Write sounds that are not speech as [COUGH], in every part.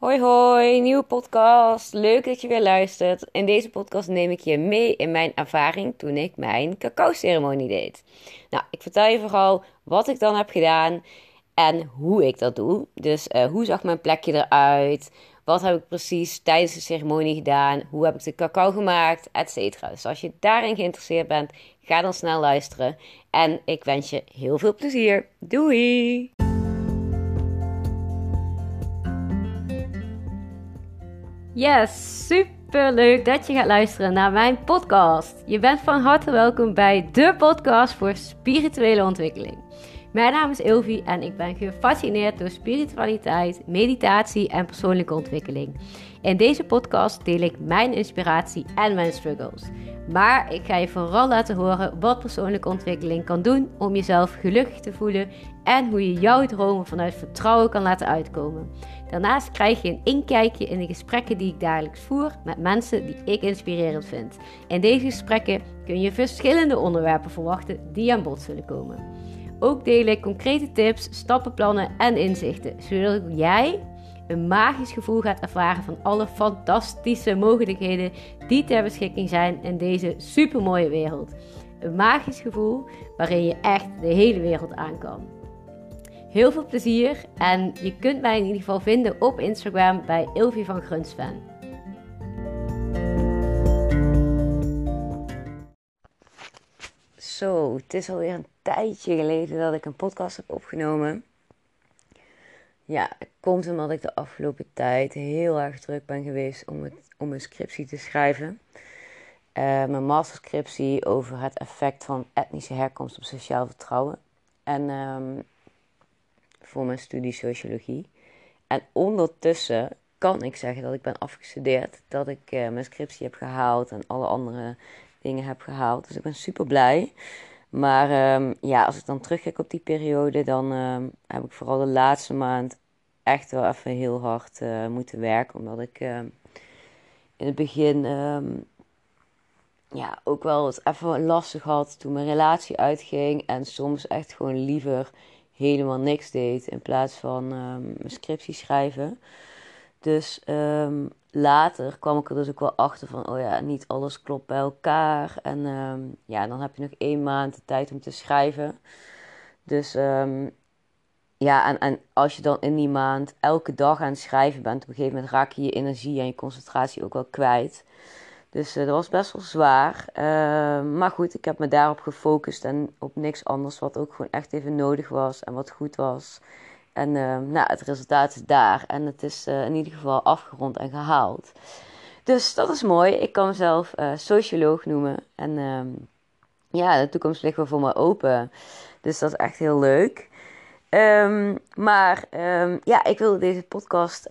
Hoi hoi, nieuwe podcast. Leuk dat je weer luistert. In deze podcast neem ik je mee in mijn ervaring toen ik mijn cacao-ceremonie deed. Nou, ik vertel je vooral wat ik dan heb gedaan en hoe ik dat doe. Dus uh, hoe zag mijn plekje eruit? Wat heb ik precies tijdens de ceremonie gedaan? Hoe heb ik de cacao gemaakt? Etcetera. Dus als je daarin geïnteresseerd bent, ga dan snel luisteren. En ik wens je heel veel plezier. Doei! Yes, super leuk dat je gaat luisteren naar mijn podcast. Je bent van harte welkom bij de podcast voor spirituele ontwikkeling. Mijn naam is Ilvi en ik ben gefascineerd door spiritualiteit, meditatie en persoonlijke ontwikkeling. In deze podcast deel ik mijn inspiratie en mijn struggles. Maar ik ga je vooral laten horen wat persoonlijke ontwikkeling kan doen om jezelf gelukkig te voelen en hoe je jouw dromen vanuit vertrouwen kan laten uitkomen. Daarnaast krijg je een inkijkje in de gesprekken die ik dagelijks voer met mensen die ik inspirerend vind. In deze gesprekken kun je verschillende onderwerpen verwachten die aan bod zullen komen. Ook deel ik concrete tips, stappenplannen en inzichten, zodat jij een magisch gevoel gaat ervaren van alle fantastische mogelijkheden die ter beschikking zijn in deze supermooie wereld. Een magisch gevoel waarin je echt de hele wereld aan kan. Heel veel plezier en je kunt mij in ieder geval vinden op Instagram bij Ilvi van Grunsven. Zo, het is alweer een tijdje geleden dat ik een podcast heb opgenomen. Ja, het komt omdat ik de afgelopen tijd heel erg druk ben geweest om, om een scriptie te schrijven. Uh, mijn masterscriptie over het effect van etnische herkomst op sociaal vertrouwen. En um, voor mijn studie sociologie. En ondertussen kan ik zeggen dat ik ben afgestudeerd. Dat ik uh, mijn scriptie heb gehaald en alle andere dingen heb gehaald. Dus ik ben super blij. Maar um, ja, als ik dan terugkijk op die periode, dan um, heb ik vooral de laatste maand echt wel even heel hard uh, moeten werken. Omdat ik uh, in het begin ja, ook wel het even lastig had toen mijn relatie uitging. En soms echt gewoon liever helemaal niks deed in plaats van mijn scriptie schrijven. Dus um, later kwam ik er dus ook wel achter van, oh ja, niet alles klopt bij elkaar. En um, ja, dan heb je nog één maand de tijd om te schrijven. Dus um, ja, en, en als je dan in die maand elke dag aan het schrijven bent, op een gegeven moment raak je je energie en je concentratie ook wel kwijt. Dus uh, dat was best wel zwaar. Uh, maar goed, ik heb me daarop gefocust en op niks anders wat ook gewoon echt even nodig was en wat goed was. En uh, nou, het resultaat is daar. En het is uh, in ieder geval afgerond en gehaald. Dus dat is mooi. Ik kan mezelf uh, socioloog noemen. En ehm, ja, de toekomst ligt wel voor me open. Dus dat is echt heel leuk. Maar ja, ik wilde deze podcast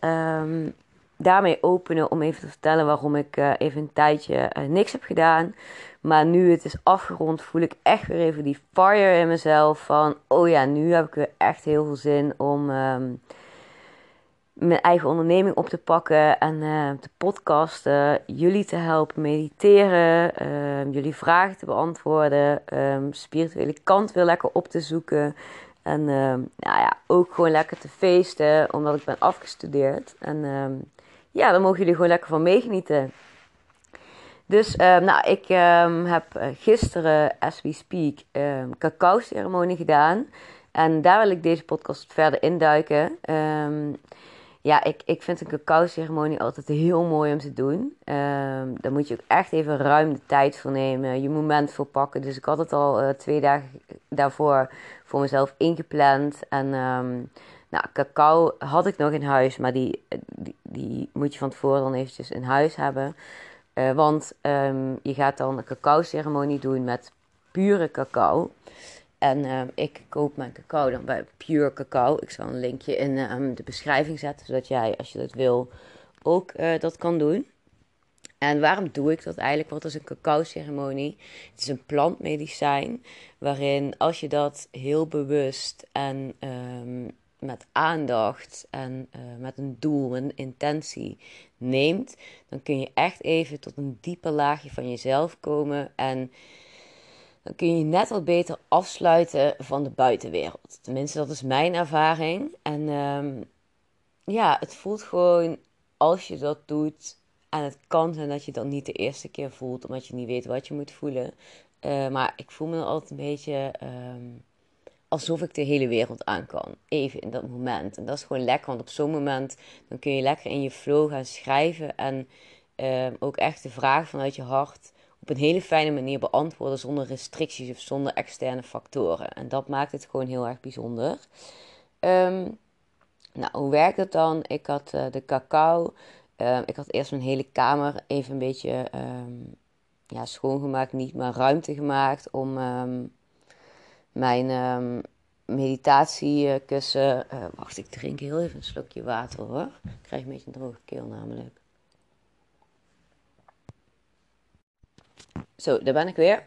daarmee openen om even te vertellen waarom ik even een tijdje niks heb gedaan. Maar nu het is afgerond, voel ik echt weer even die fire in mezelf. Van, oh ja, nu heb ik weer echt heel veel zin om um, mijn eigen onderneming op te pakken en uh, te podcasten. Jullie te helpen mediteren, uh, jullie vragen te beantwoorden. Spirituele kant weer lekker op te zoeken. En nou ja, ook gewoon lekker te feesten, omdat ik ben afgestudeerd. En ja, daar mogen jullie gewoon lekker van meegenieten. Dus um, nou, ik um, heb eh, gisteren, as we speak, um, cacao-ceremonie gedaan. En daar wil ik deze podcast verder induiken. ja, ik, ik vind een cacao-ceremonie altijd heel mooi om te doen. daar moet je ook echt even ruim de tijd voor nemen, je moment voor pakken. Dus ik had het al uh, twee dagen daarvoor voor mezelf ingepland. En nou, cacao had ik nog in huis, maar die, die, die moet je van tevoren dan eventjes in huis hebben. Uh, want um, je gaat dan een cacao-ceremonie doen met pure cacao. En uh, ik koop mijn cacao dan bij Pure Cacao. Ik zal een linkje in um, de beschrijving zetten, zodat jij, als je dat wil, ook uh, dat kan doen. En waarom doe ik dat eigenlijk? Wat is een cacao-ceremonie? Het is een plantmedicijn waarin als je dat heel bewust en met aandacht en uh, met een doel, een intentie neemt, dan kun je echt even tot een dieper laagje van jezelf komen en dan kun je net wat beter afsluiten van de buitenwereld. Tenminste, dat is mijn ervaring. En um, ja, het voelt gewoon als je dat doet. En het kan zijn dat je dat niet de eerste keer voelt, omdat je niet weet wat je moet voelen. Uh, maar ik voel me altijd een beetje um, alsof ik de hele wereld aan kan. Even in dat moment. En dat is gewoon lekker, want op zo'n moment dan kun je lekker in je flow gaan schrijven. En um, ook echt de vraag vanuit je hart op een hele fijne manier beantwoorden zonder restricties of zonder externe factoren. En dat maakt het gewoon heel erg bijzonder. Um, nou, hoe werkt het dan? Ik had uh, de cacao. Uh, ik had eerst mijn hele kamer even een beetje ja, schoongemaakt. Niet, maar ruimte gemaakt om mijn um, meditatiekussen... Uh, wacht, ik drink heel even een slokje water hoor. Ik krijg een beetje een droge keel namelijk. Zo, daar ben ik weer.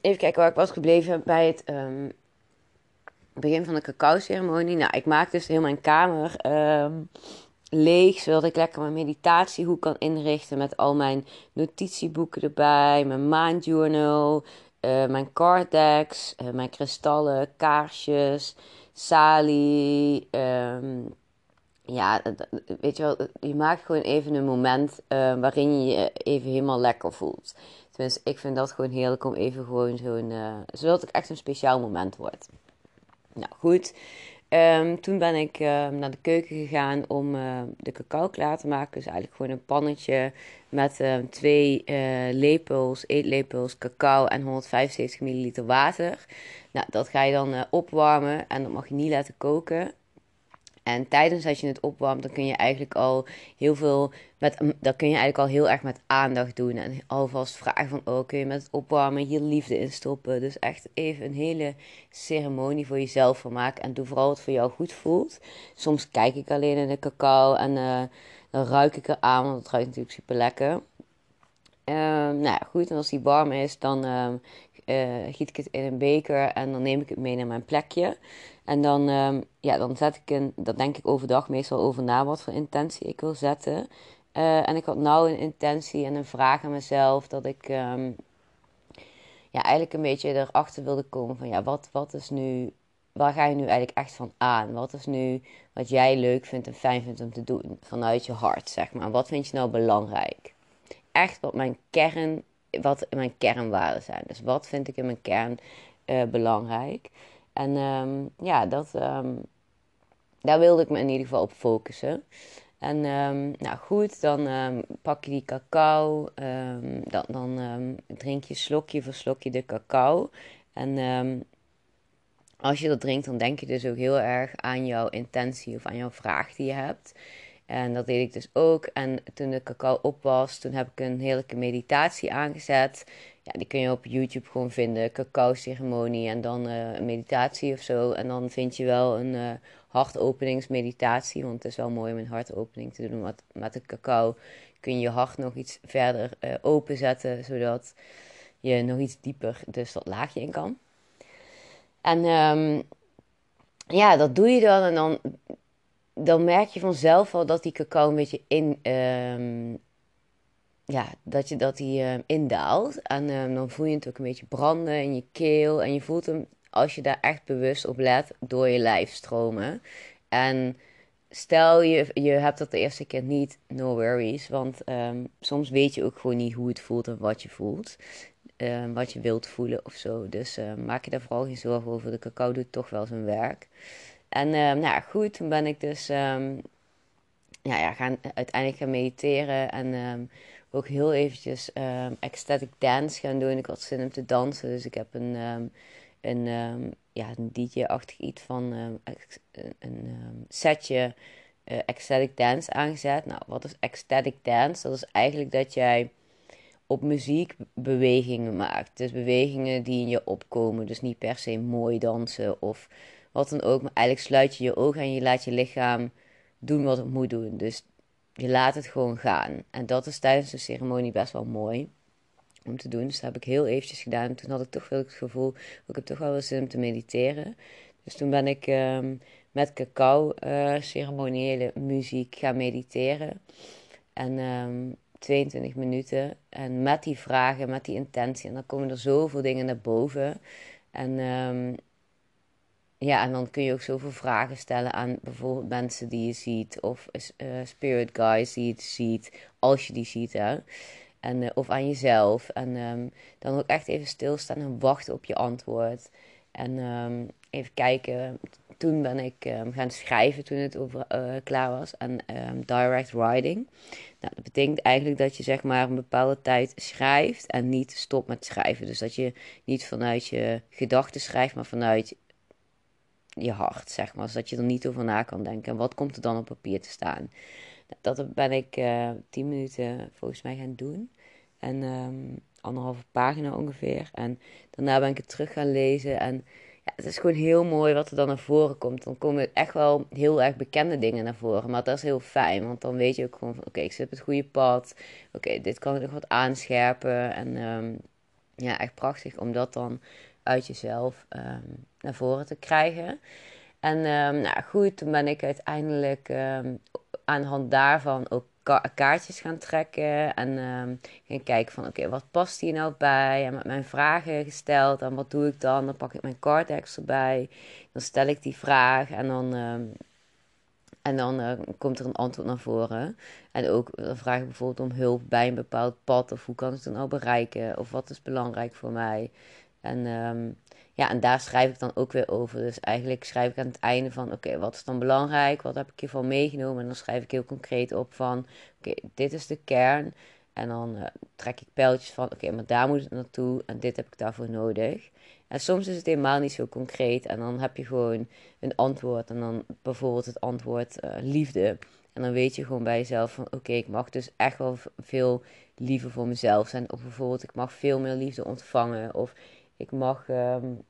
even kijken waar ik was gebleven bij het begin van de cacao-ceremonie. Nou, ik maak dus heel mijn kamer leeg, zodat ik lekker mijn meditatiehoek kan inrichten met al mijn notitieboeken erbij, mijn maandjournal, uh, mijn card decks, uh, mijn kristallen, kaarsjes, salie. Um, ja, weet je wel, je maakt gewoon even een moment uh, waarin je je even helemaal lekker voelt. Tenminste, ik vind dat gewoon heerlijk om even gewoon zo'n... zodat het echt een speciaal moment wordt. Nou goed, ehm, toen ben ik ehm, naar de keuken gegaan om uh, de cacao klaar te maken. Dus eigenlijk gewoon een pannetje met uh, twee uh, lepels, eetlepels cacao en 175 milliliter water. Nou, dat ga je dan eh, opwarmen en dat mag je niet laten koken. En tijdens dat je het opwarmt, dan kun je eigenlijk al heel veel met, dan kun je eigenlijk al heel erg met aandacht doen. En alvast vragen van, oh, kun je met het opwarmen hier liefde in stoppen? Dus echt even een hele ceremonie voor jezelf van maken. En doe vooral wat voor jou goed voelt. Soms kijk ik alleen in de cacao en uh, dan ruik ik er aan, want het ruikt natuurlijk super lekker. Uh, nou ja, goed. En als die warm is, dan uh, uh, giet ik het in een beker en dan neem ik het mee naar mijn plekje. En dan, um, ja, dan zet ik een, dat denk ik overdag meestal over na wat voor intentie ik wil zetten. Uh, en ik had nou een intentie en een vraag aan mezelf dat ik um, ja, eigenlijk een beetje erachter wilde komen van ja, wat, wat is nu, waar ga je nu eigenlijk echt van aan? Wat is nu wat jij leuk vindt en fijn vindt om te doen vanuit je hart, zeg maar. Wat vind je nou belangrijk? Echt wat mijn kern wat mijn kernwaarden zijn. Dus wat vind ik in mijn kern uh, belangrijk? En um, ja, dat, um, daar wilde ik me in ieder geval op focussen. En um, nou goed, dan pak je die cacao. dan dan drink je slokje voor slokje de cacao. En als je dat drinkt, dan denk je dus ook heel erg aan jouw intentie of aan jouw vraag die je hebt. En dat deed ik dus ook. En toen de cacao op was, toen heb ik een heerlijke meditatie aangezet. Ja, die kun je op YouTube gewoon vinden. Cacao ceremonie en dan uh, een meditatie of zo. En dan vind je wel een uh, hartopeningsmeditatie. Want het is wel mooi om een hartopening te doen. Met, met de cacao kun je je hart nog iets verder uh, openzetten. Zodat je nog iets dieper dus dat laagje in kan. En um, ja, dat doe je dan. En dan dan merk je vanzelf al dat die cacao een beetje in. Um, ja, dat je dat die uh, indaalt. En um, dan voel je het ook een beetje branden in je keel. En je voelt hem, als je daar echt bewust op let, door je lijf stromen. En stel je, je hebt dat de eerste keer niet, no worries. Want um, soms weet je ook gewoon niet hoe het voelt en wat je voelt. wat je wilt voelen of zo. Dus maak je daar vooral geen zorgen over. De cacao doet toch wel zijn werk. En nou ja, goed, toen ben ik dus ja, ja, gaan, uiteindelijk gaan mediteren. En ook heel eventjes um, ecstatic dance gaan doen. Ik had zin om te dansen, dus ik heb een, een, ja, een DJ-achtig iets van een setje uh, ecstatic dance aangezet. Nou, wat is ecstatic dance? Dat is eigenlijk dat jij op muziek bewegingen maakt. Dus bewegingen die in je opkomen. Dus niet per se mooi dansen of wat dan ook. Maar eigenlijk sluit je je ogen en je laat je lichaam doen wat het moet doen. Dus je laat het gewoon gaan. En dat is tijdens de ceremonie best wel mooi om te doen. Dus dat heb ik heel eventjes gedaan. Toen had ik toch wel het gevoel, ik heb toch wel wel zin om te mediteren. Dus toen ben ik um, met cacao uh, ceremoniële muziek gaan mediteren. En um, 22 minuten. En met die vragen, met die intentie. En dan komen er zoveel dingen naar boven. En um, ja, en dan kun je ook zoveel vragen stellen aan bijvoorbeeld mensen die je ziet. Of uh, spirit guides die je ziet, als je die ziet. Hè? En, uh, of aan jezelf. En um, dan ook echt even stilstaan en wachten op je antwoord. En um, even kijken. Toen ben ik um, gaan schrijven toen het over, klaar was. En direct writing. Nou, dat betekent eigenlijk dat je zeg maar een bepaalde tijd schrijft en niet stopt met schrijven. Dus dat je niet vanuit je gedachten schrijft, maar vanuit je hart, zeg maar. Zodat je er niet over na kan denken. En wat komt er dan op papier te staan? Dat ben ik uh, tien minuten volgens mij gaan doen. En um, anderhalve pagina ongeveer. En daarna ben ik het terug gaan lezen. En ja, het is gewoon heel mooi wat er dan naar voren komt. Dan komen echt wel heel erg bekende dingen naar voren. Maar dat is heel fijn. Want dan weet je ook gewoon van oké, ik zit op het goede pad. Oké, dit kan ik nog wat aanscherpen. En um, ja, echt prachtig om dat dan uit jezelf um, naar voren te krijgen. En um, nou goed, toen ben ik uiteindelijk um, aan de hand daarvan ook ka kaartjes gaan trekken. En um, gaan kijken van oké, wat past hier nou bij? En met mijn vragen gesteld. En wat doe ik dan? Dan pak ik mijn carddex erbij. Dan stel ik die vraag en dan... En dan komt er een antwoord naar voren. En ook dan vraag ik bijvoorbeeld om hulp bij een bepaald pad. Of hoe kan ik het nou bereiken? Of wat is belangrijk voor mij? En um, ja, en daar schrijf ik dan ook weer over. Dus eigenlijk schrijf ik aan het einde van: oké, wat is dan belangrijk? Wat heb ik hiervan meegenomen? En dan schrijf ik heel concreet op van: oké, dit is de kern. En dan uh, trek ik pijltjes van: oké, maar daar moet het naartoe en dit heb ik daarvoor nodig. En soms is het helemaal niet zo concreet. En dan heb je gewoon een antwoord. En dan bijvoorbeeld het antwoord uh, liefde. En dan weet je gewoon bij jezelf van oké, ik mag dus echt wel veel liever voor mezelf zijn. Of bijvoorbeeld ik mag veel meer liefde ontvangen. Of ik mag. Um,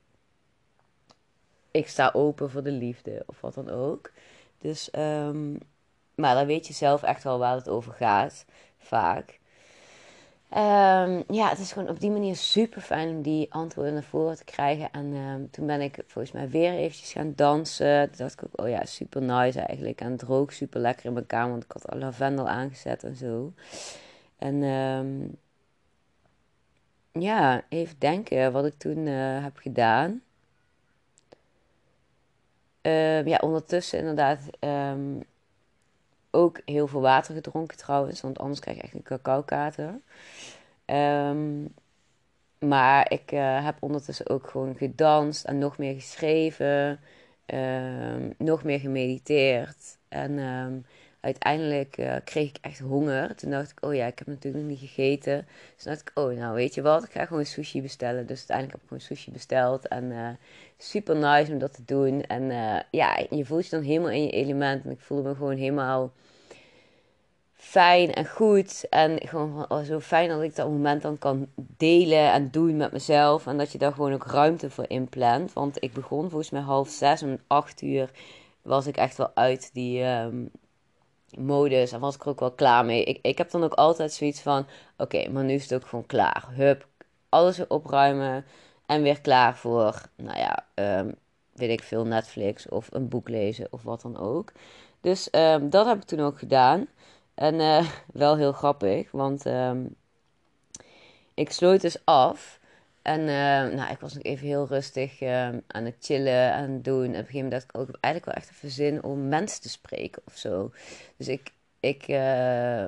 ik sta open voor de liefde of wat dan ook. Dus, um, maar dan weet je zelf echt wel waar het over gaat, vaak. Um, ja, het is gewoon op die manier super fijn om die antwoorden naar voren te krijgen. En toen ben ik volgens mij weer eventjes gaan dansen. Toen dacht ik ook, oh ja, super nice eigenlijk. En het super lekker in mijn kamer, want ik had al lavendel aangezet en zo. En um, ja, even denken wat ik toen uh, heb gedaan. Uh, ja, ondertussen inderdaad um, ook heel veel water gedronken trouwens. Want anders krijg je echt een cacao-kater. Um, maar ik uh, heb ondertussen ook gewoon gedanst en nog meer geschreven. Nog meer gemediteerd. En uiteindelijk uh, kreeg ik echt honger. Toen dacht ik, oh ja, ik heb natuurlijk nog niet gegeten. Dus dacht ik, oh nou weet je wat, ik ga gewoon sushi bestellen. Dus uiteindelijk heb ik gewoon sushi besteld. En uh, super nice om dat te doen. En uh, ja, je voelt je dan helemaal in je element. En ik voelde me gewoon helemaal fijn en goed. En gewoon oh, zo fijn dat ik dat moment dan kan delen en doen met mezelf. En dat je daar gewoon ook ruimte voor inplant. Want ik begon volgens mij half zes en acht uur was ik echt wel uit die... Um, modus. En was ik ook wel klaar mee. Ik, ik heb dan ook altijd zoiets van: oké, maar nu is het ook gewoon klaar. Hup, alles weer opruimen. En weer klaar voor, nou ja, um, weet ik veel, Netflix of een boek lezen of wat dan ook. Dus um, dat heb ik toen ook gedaan. En uh, [LAUGHS] wel heel grappig, want um, ik sloot dus af. En uh, nou, ik was nog even heel rustig uh, aan het chillen en doen. En op een gegeven moment dacht ik ook eigenlijk wel echt even zin om mensen te spreken of zo. Dus ik, ik uh,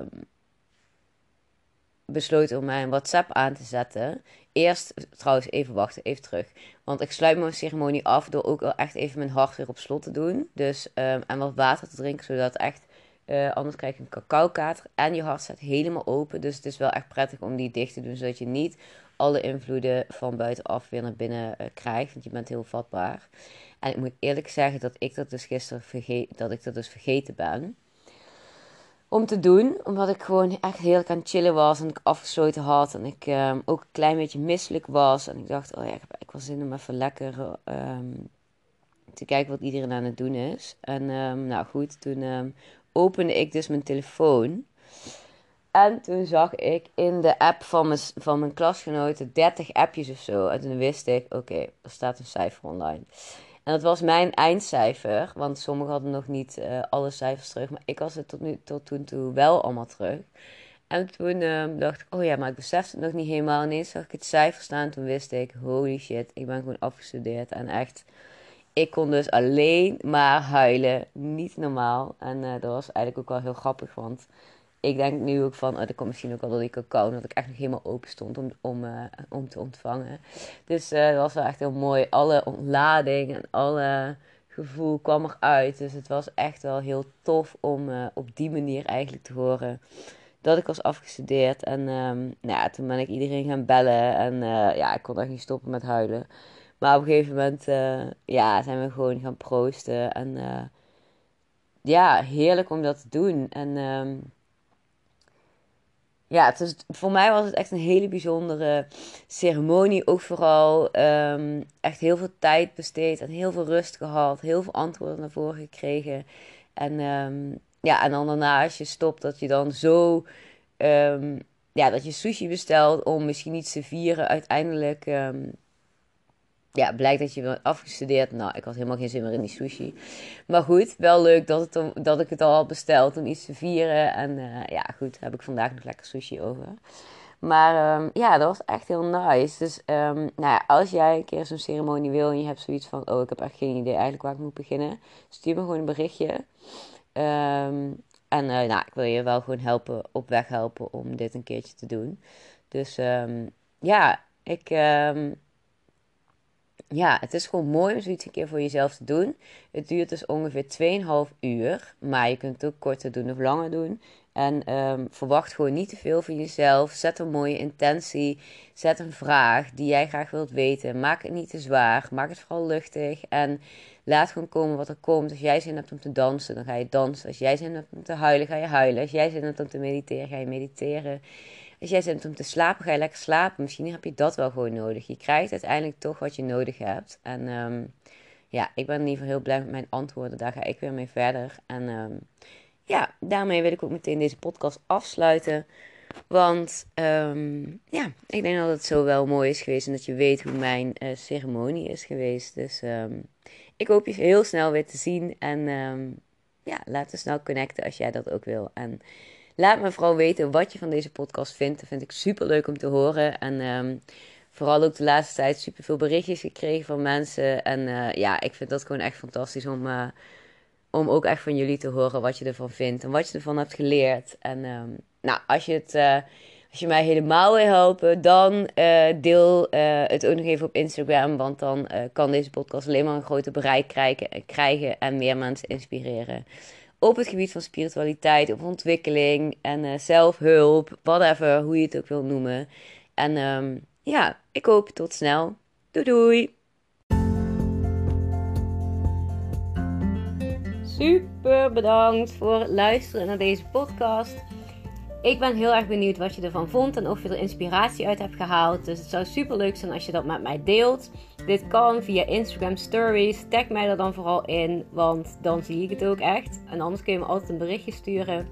besloot om mijn WhatsApp aan te zetten. Eerst, trouwens, even wachten, even terug. Want ik sluit mijn ceremonie af door ook wel echt even mijn hart weer op slot te doen. Dus, en wat water te drinken, zodat echt... Uh, anders krijg je een cacao-kater en je hart staat helemaal open. Dus het is wel echt prettig om die dicht te doen, zodat je niet alle invloeden van buitenaf weer naar binnen uh, krijgt. Want je bent heel vatbaar. En ik moet eerlijk zeggen dat ik dat dus gisteren vergeten, dat ik dat dus vergeten ben. Om te doen, omdat ik gewoon echt heel aan het chillen was en ik afgesloten had. En ik um, ook een klein beetje misselijk was. En ik dacht, oh ja, ik eigenlijk wel zin om even lekker um, te kijken wat iedereen aan het doen is. En um, nou goed, toen opende ik dus mijn telefoon. En toen zag ik in de app van mijn, van mijn klasgenoten 30 appjes of zo. En toen wist ik, oké, er staat een cijfer online. En dat was mijn eindcijfer, want sommigen hadden nog niet uh, alle cijfers terug. Maar ik was het tot, nu, tot toen toe wel allemaal terug. En toen uh, dacht ik, oh ja, maar ik besefte het nog niet helemaal. Ineens zag ik het cijfer staan. Toen wist ik, holy shit, ik ben gewoon afgestudeerd. En echt, ik kon dus alleen maar huilen. Niet normaal. En dat was eigenlijk ook wel heel grappig, want ik denk nu ook van, oh, dat misschien ook wel door die cacao, dat ik echt nog helemaal open stond om, om, uh, om te ontvangen. Dus uh, dat was wel echt heel mooi. Alle ontlading en alle gevoel kwam eruit. Dus het was echt wel heel tof om uh, op die manier eigenlijk te horen dat ik was afgestudeerd. En um, nou ja, toen ben ik iedereen gaan bellen en ja, ik kon echt niet stoppen met huilen. Maar op een gegeven moment ja, zijn we gewoon gaan proosten. En ja, heerlijk om dat te doen. En... Um, ja, het voor mij was het echt een hele bijzondere ceremonie. Ook vooral um, echt heel veel tijd besteed en heel veel rust gehad. Heel veel antwoorden naar voren gekregen. En, um, ja, en dan daarna als je stopt, dat je dan zo... Um, ja, dat je sushi bestelt om misschien iets te vieren. Uiteindelijk ja, blijkt dat je bent afgestudeerd. Nou, ik had helemaal geen zin meer in die sushi. Maar goed, wel leuk dat, het, dat ik het al had besteld om iets te vieren. En uh, ja, goed, heb ik vandaag nog lekker sushi over. Maar um, ja, dat was echt heel nice. Dus um, nou ja, als jij een keer zo'n ceremonie wil en je hebt zoiets van... Oh, ik heb echt geen idee eigenlijk waar ik moet beginnen. Stuur me gewoon een berichtje. Um, en uh, nou, ik wil je wel gewoon helpen, op weg helpen om dit een keertje te doen. Dus ja, ik ja, het is gewoon mooi om zoiets een keer voor jezelf te doen. Het duurt dus ongeveer 2,5 uur. Maar je kunt het ook korter doen of langer doen. En um, verwacht gewoon niet te veel van jezelf. Zet een mooie intentie. Zet een vraag die jij graag wilt weten. Maak het niet te zwaar. Maak het vooral luchtig. En laat gewoon komen wat er komt. Als jij zin hebt om te dansen, dan ga je dansen. Als jij zin hebt om te huilen, ga je huilen. Als jij zin hebt om te mediteren, ga je mediteren. Als jij zit om te slapen, ga je lekker slapen. Misschien heb je dat wel gewoon nodig. Je krijgt uiteindelijk toch wat je nodig hebt. En um, ja, ik ben in ieder geval heel blij met mijn antwoorden. Daar ga ik weer mee verder. En um, ja, daarmee wil ik ook meteen deze podcast afsluiten. Want um, ja, ik denk dat het zo wel mooi is geweest. En dat je weet hoe mijn uh, ceremonie is geweest. Dus ik hoop je heel snel weer te zien. En ja, laten we snel connecten als jij dat ook wil. En Laat me vooral weten wat je van deze podcast vindt. Dat vind ik super leuk om te horen. En um, vooral ook de laatste tijd super veel berichtjes gekregen van mensen. En uh, ja, ik vind dat gewoon echt fantastisch om, uh, om ook echt van jullie te horen wat je ervan vindt en wat je ervan hebt geleerd. En um, nou, als je het. Uh, als je mij helemaal wil helpen, dan deel het ook nog even op Instagram. Want dan kan deze podcast alleen maar een groter bereik krijgen, krijgen en meer mensen inspireren op het gebied van spiritualiteit, of ontwikkeling en uh, zelfhulp, whatever, hoe je het ook wil noemen. En um, ja, ik hoop tot snel. Doei doei! Super bedankt voor het luisteren naar deze podcast. Ik ben heel erg benieuwd wat je ervan vond en of je er inspiratie uit hebt gehaald. Dus het zou super leuk zijn als je dat met mij deelt. Dit kan via Instagram Stories. Tag mij er dan vooral in, want dan zie ik het ook echt. En anders kun je me altijd een berichtje sturen.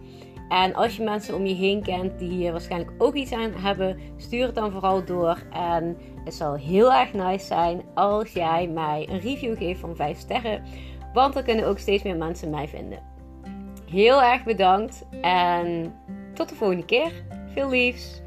En als je mensen om je heen kent die hier waarschijnlijk ook iets aan hebben, stuur het dan vooral door. En het zal heel erg nice zijn als jij mij een review geeft van 5 sterren. Want dan kunnen ook steeds meer mensen mij vinden. Heel erg bedankt en tot de volgende keer. Veel liefs.